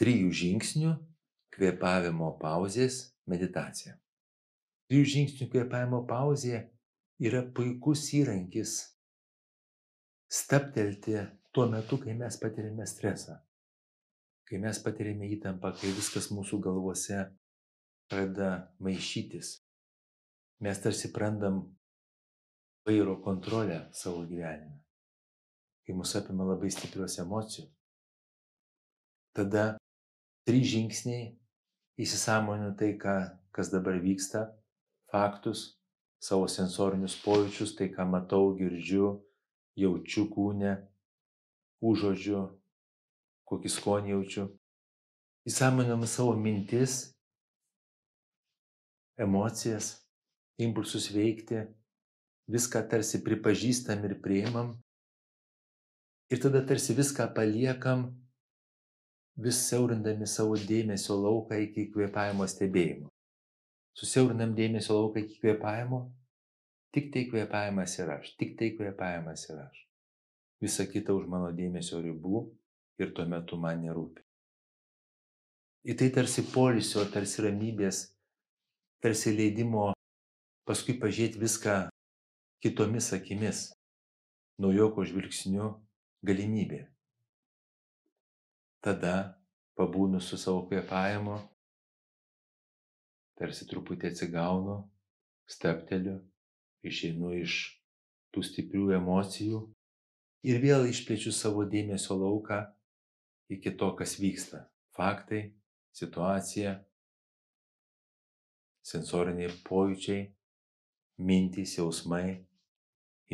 trijų žingsnių kvėpavimo pauzės meditacija. Trijų žingsnių kvėpavimo pauzė yra puikus įrankis staptelti tuo metu, kai mes patiriame stresą, kai mes patiriame įtampą, kai viskas mūsų galvose pradeda maišytis. Mes tarsi prandam vairo kontrolę savo gyvenime, kai mus apima labai stiprios emocijos. Tada trys žingsniai įsisamoninu tai, ką, kas dabar vyksta, faktus, savo sensorinius pojūčius, tai, ką matau, girdžiu, jaučiu kūne, užuodžiu, kokį skonį jaučiu. Įsamoninu savo mintis, emocijas, impulsus veikti, viską tarsi pripažįstam ir priimam. Ir tada tarsi viską paliekam vis siaurindami savo dėmesio lauką iki kvėpavimo stebėjimo. Susiaurinam dėmesio lauką iki kvėpavimo, tik tai kvėpavimas ir aš, tik tai kvėpavimas ir aš. Visa kita už mano dėmesio ribų ir tuo metu man nerūpi. Į tai tarsi polisio, tarsi ramybės, tarsi leidimo paskui pažiūrėti viską kitomis akimis, naujoko žvilgsniu galimybė tada pabūnu su savo kvėpavimu, tarsi truputį atsigaunu, stepteliu, išeinu iš tų stiprių emocijų ir vėl išplečiu savo dėmesio lauką iki to, kas vyksta. Faktai, situacija, sensoriniai pojūčiai, mintys, jausmai,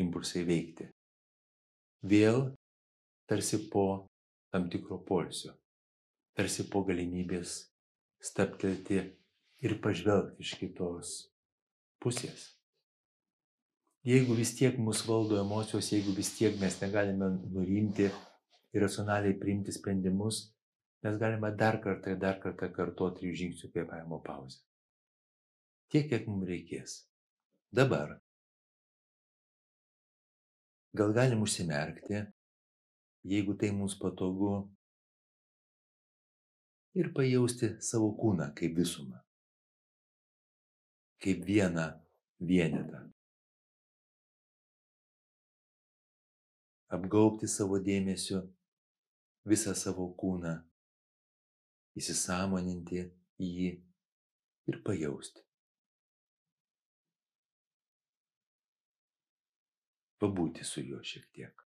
impulsai veikti. Vėl tarsi po tam tikro poilsio, tarsi po galimybės staptelti ir pažvelgti iš kitos pusės. Jeigu vis tiek mus valdo emocijos, jeigu vis tiek mes negalime nurimti ir racionaliai priimti sprendimus, mes galime dar kartą ir dar kartą kartuoti trijų žingsnių kvėpavimo pauzę. Tiek, kiek mums reikės. Dabar. Gal galim užsimerkti jeigu tai mums patogu, ir pajausti savo kūną kaip visumą, kaip vieną vienetą. Apgaubti savo dėmesiu visą savo kūną, įsisamoninti jį ir pajausti. Pabūti su juo šiek tiek.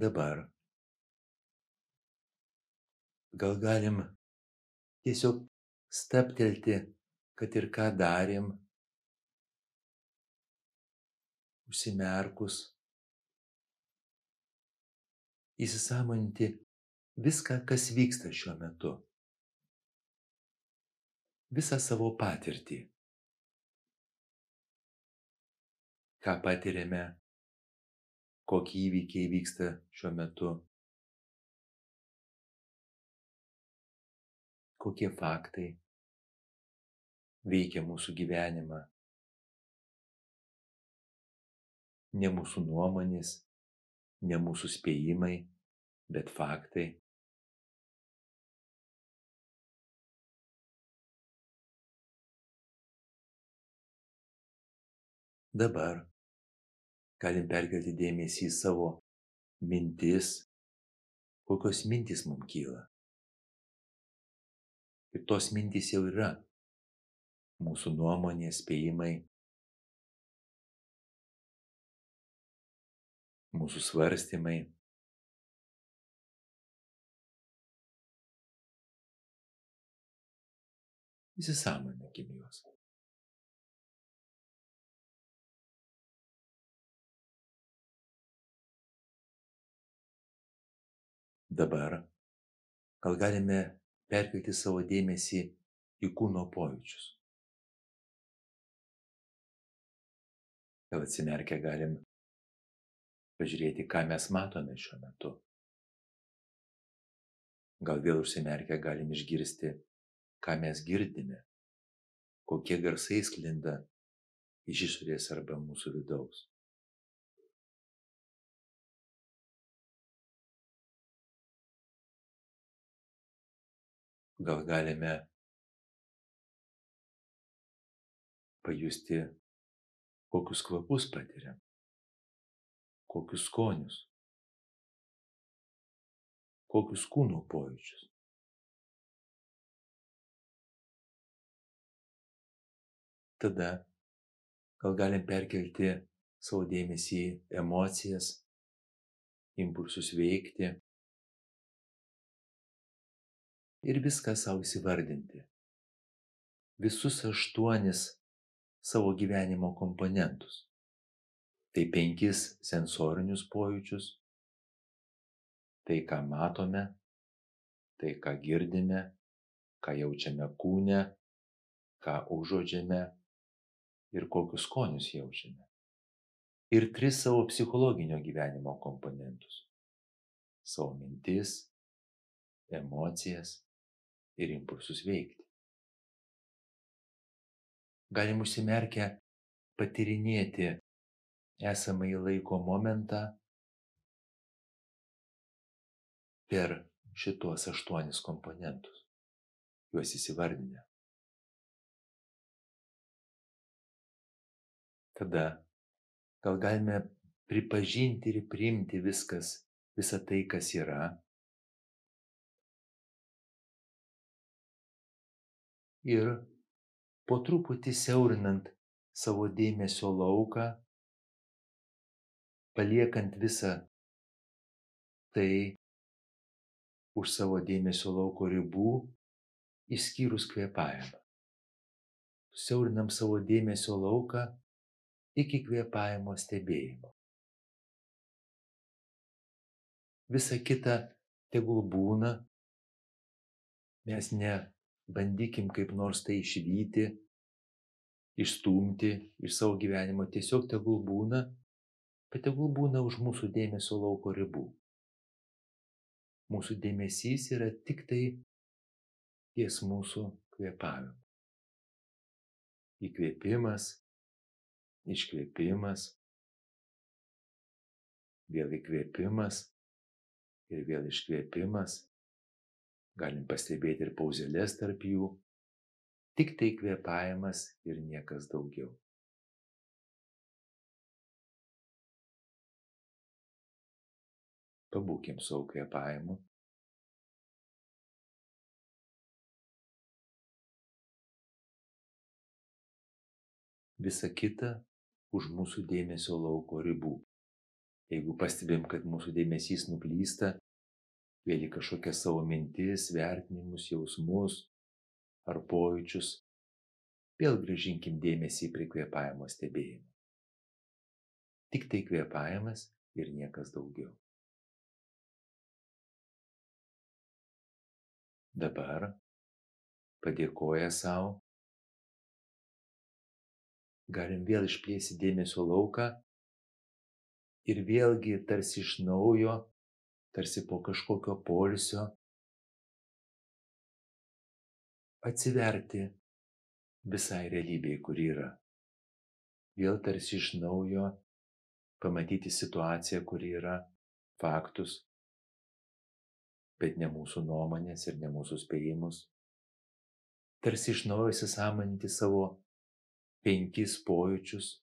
Dabar. Gal galim tiesiog staptelti, kad ir ką darėm, užsimerkus, įsisamoninti viską, kas vyksta šiuo metu, visą savo patirtį, ką patiriame kokie įvykiai vyksta šiuo metu, kokie faktai veikia mūsų gyvenimą. Ne mūsų nuomonės, ne mūsų spėjimai, bet faktai. Dabar galim perkelti dėmesį į savo mintis, kokios mintys mums kyla. Ir tos mintys jau yra mūsų nuomonės, spėjimai, mūsų svarstymai. Įsisamoninkim juos. Dabar gal galime perkelti savo dėmesį į kūno pojūčius. Gal atsimerkę galim pažiūrėti, ką mes matome šiuo metu. Gal vėl užsimerkę galim išgirsti, ką mes girdime, kokie garsai sklinda iš išorės arba mūsų vidaus. Gal galime pajusti, kokius kvapus patiriam, kokius skonius, kokius kūno pojūčius. Tada gal galim perkelti savo dėmesį į emocijas, impulsus veikti ir viską savo įsivardinti. Visus aštuonis savo gyvenimo komponentus. Tai penkis sensorinius pojūčius, tai ką matome, tai ką girdime, ką jaučiame kūne, ką užuodžiame ir kokius skonius jaučiame. Ir tris savo psichologinio gyvenimo komponentus - savo mintis, emocijas ir impulsus veikti galim užsimerkę patyrinėti esamąjį laiko momentą per šituos aštuonis komponentus, juos įsivardinę. Tada gal galime pripažinti ir priimti viskas, visą tai, kas yra. Ir po truputį siaurinant savo dėmesio lauką, paliekant visą tai už savo dėmesio lauko ribų, išskyrus kvėpavimą. Siaurinam savo dėmesio lauką iki kvėpavimo stebėjimo. Visa kita tegul būna, mes ne bandykim kaip nors tai išvyti, išstumti iš savo gyvenimo, tiesiog tegul būna, bet tegul būna už mūsų dėmesio lauko ribų. Mūsų dėmesys yra tik tai ties mūsų kvėpavimu. Įkvėpimas, iškvėpimas, vėl įkvėpimas ir vėl iškvėpimas galim pastebėti ir pauzelės tarp jų, tik tai kvėpavimas ir niekas daugiau. Pabūkim savo kvėpavimu. Visa kita už mūsų dėmesio lauko ribų. Jeigu pastebėm, kad mūsų dėmesys nuklysta, vėl į kažkokias savo mintis, vertinimus, jausmus ar pojūčius, vėl grįžinkim dėmesį prie kvėpavimo stebėjimo. Tik tai kvėpavimas ir niekas daugiau. Dabar padėkoja savo, galim vėl išplėsti dėmesio lauką ir vėlgi tarsi iš naujo tarsi po kažkokio poilsio, atsiverti visai realybei, kur yra. Vėl tarsi iš naujo pamatyti situaciją, kur yra faktus, bet ne mūsų nuomonės ir ne mūsų spėjimus. Tarsi iš naujo įsisamoninti savo penkis pojūčius,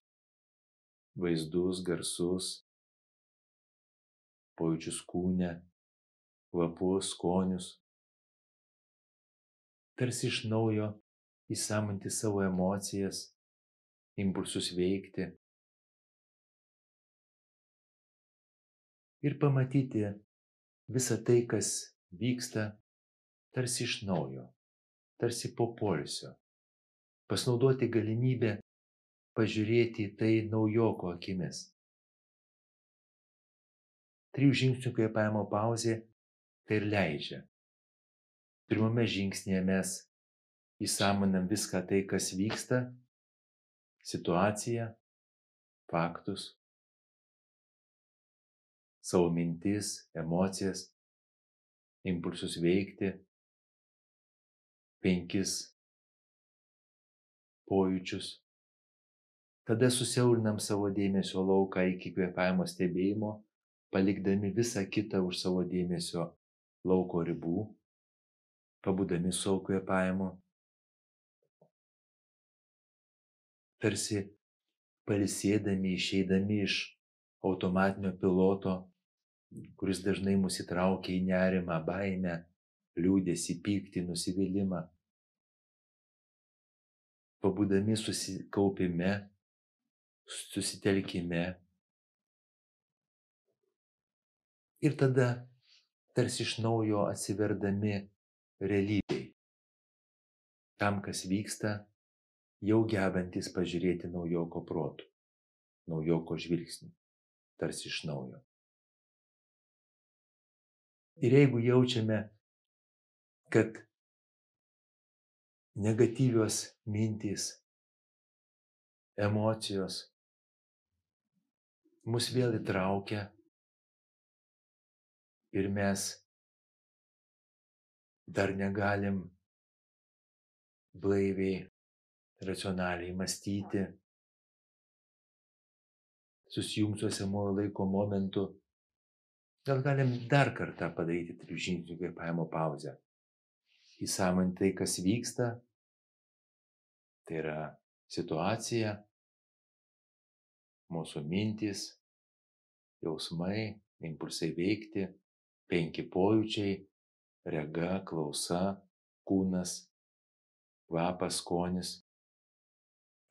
vaizdus, garsus, pojūčius kūne, kvapus, skonius. Tarsi iš naujo įsamonti savo emocijas, impulsus veikti ir pamatyti visą tai, kas vyksta, tarsi iš naujo, tarsi po polisio. Pasinaudoti galimybę pažiūrėti į tai naujoko akimis trijų žingsnių kvėpavimo pauzė tai ir leidžia. Pirmame žingsnėje mes įsamonam viską tai, kas vyksta, situaciją, faktus, savo mintis, emocijas, impulsus veikti, penkis pojūčius. Tada susiaurinam savo dėmesio lauką iki kvėpavimo stebėjimo palikdami visą kitą už savo dėmesio lauko ribų pabudami savo kvėpavimu, tarsi palisėdami, išeidami iš automatinio piloto, kuris dažnai mus įtraukia į nerimą, baimę, liūdėsi, pyktį, nusivylimą. Pabudami susikaupime, susitelkime. Ir tada tarsi iš naujo atsiverdami realybei. Tam, kas vyksta, jau gebantis pažiūrėti naujoko protų, naujoko žvilgsnių, tarsi iš naujo. Ir jeigu jaučiame, kad negatyvios mintys, emocijos mus vėl įtraukia ir mes dar negalim blaiviai racionaliai mąstyti, susijungti su esamojo laiko momentu, gal galim dar kartą padaryti trijų žingsnių kvėpavimo pauzę. Įsamonti tai, kas vyksta, tai yra situacija, mūsų mintis, jausmai, impulsai veikti, penki pojūčiai - rega, klausa, kūnas, kvapas, skonis,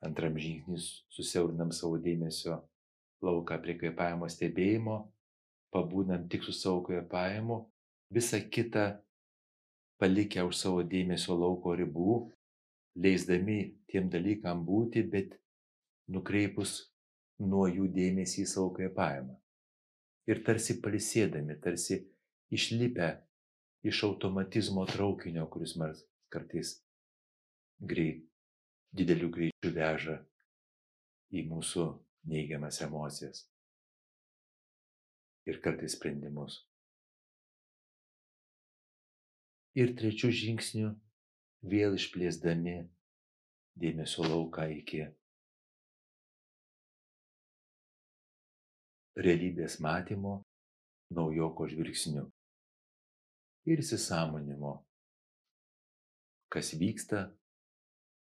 Antram žingsnis susiaurinam savo dėmesio lauką prie kvėpavimo stebėjimo, pabūnam tik su savo kvėpavimu, visa kita palikę už savo dėmesio lauko ribų, leisdami tiem dalykam būti, bet nukreipus nuo jų dėmesį į savo kvėpavimą. Ir tarsi palisėdami, tarsi išlipę iš automatizmo traukinio, kuris man kartais greit dideliu greičiu veža į mūsų neigiamas emocijas ir kartais sprendimus. Ir trečių žingsnių vėl išplėsdami dėmesio lauką iki realybės matymo naujoko žvilgsniu ir įsisamonimo, kas vyksta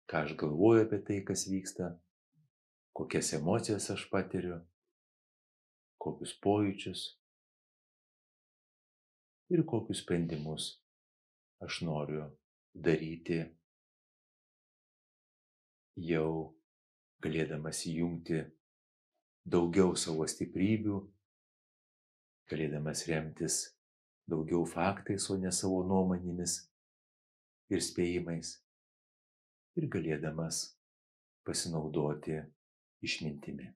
ką aš galvoju apie tai, kas vyksta, kokias emocijas aš patiriu, kokius pojūčius ir kokius sprendimus aš noriu daryti jau galėdamas įjungti daugiau savo stiprybių, galėdamas remtis daugiau faktais, o ne savo nuomonėmis ir spėjimais. Ir galėdamas pasinaudoti išmintimi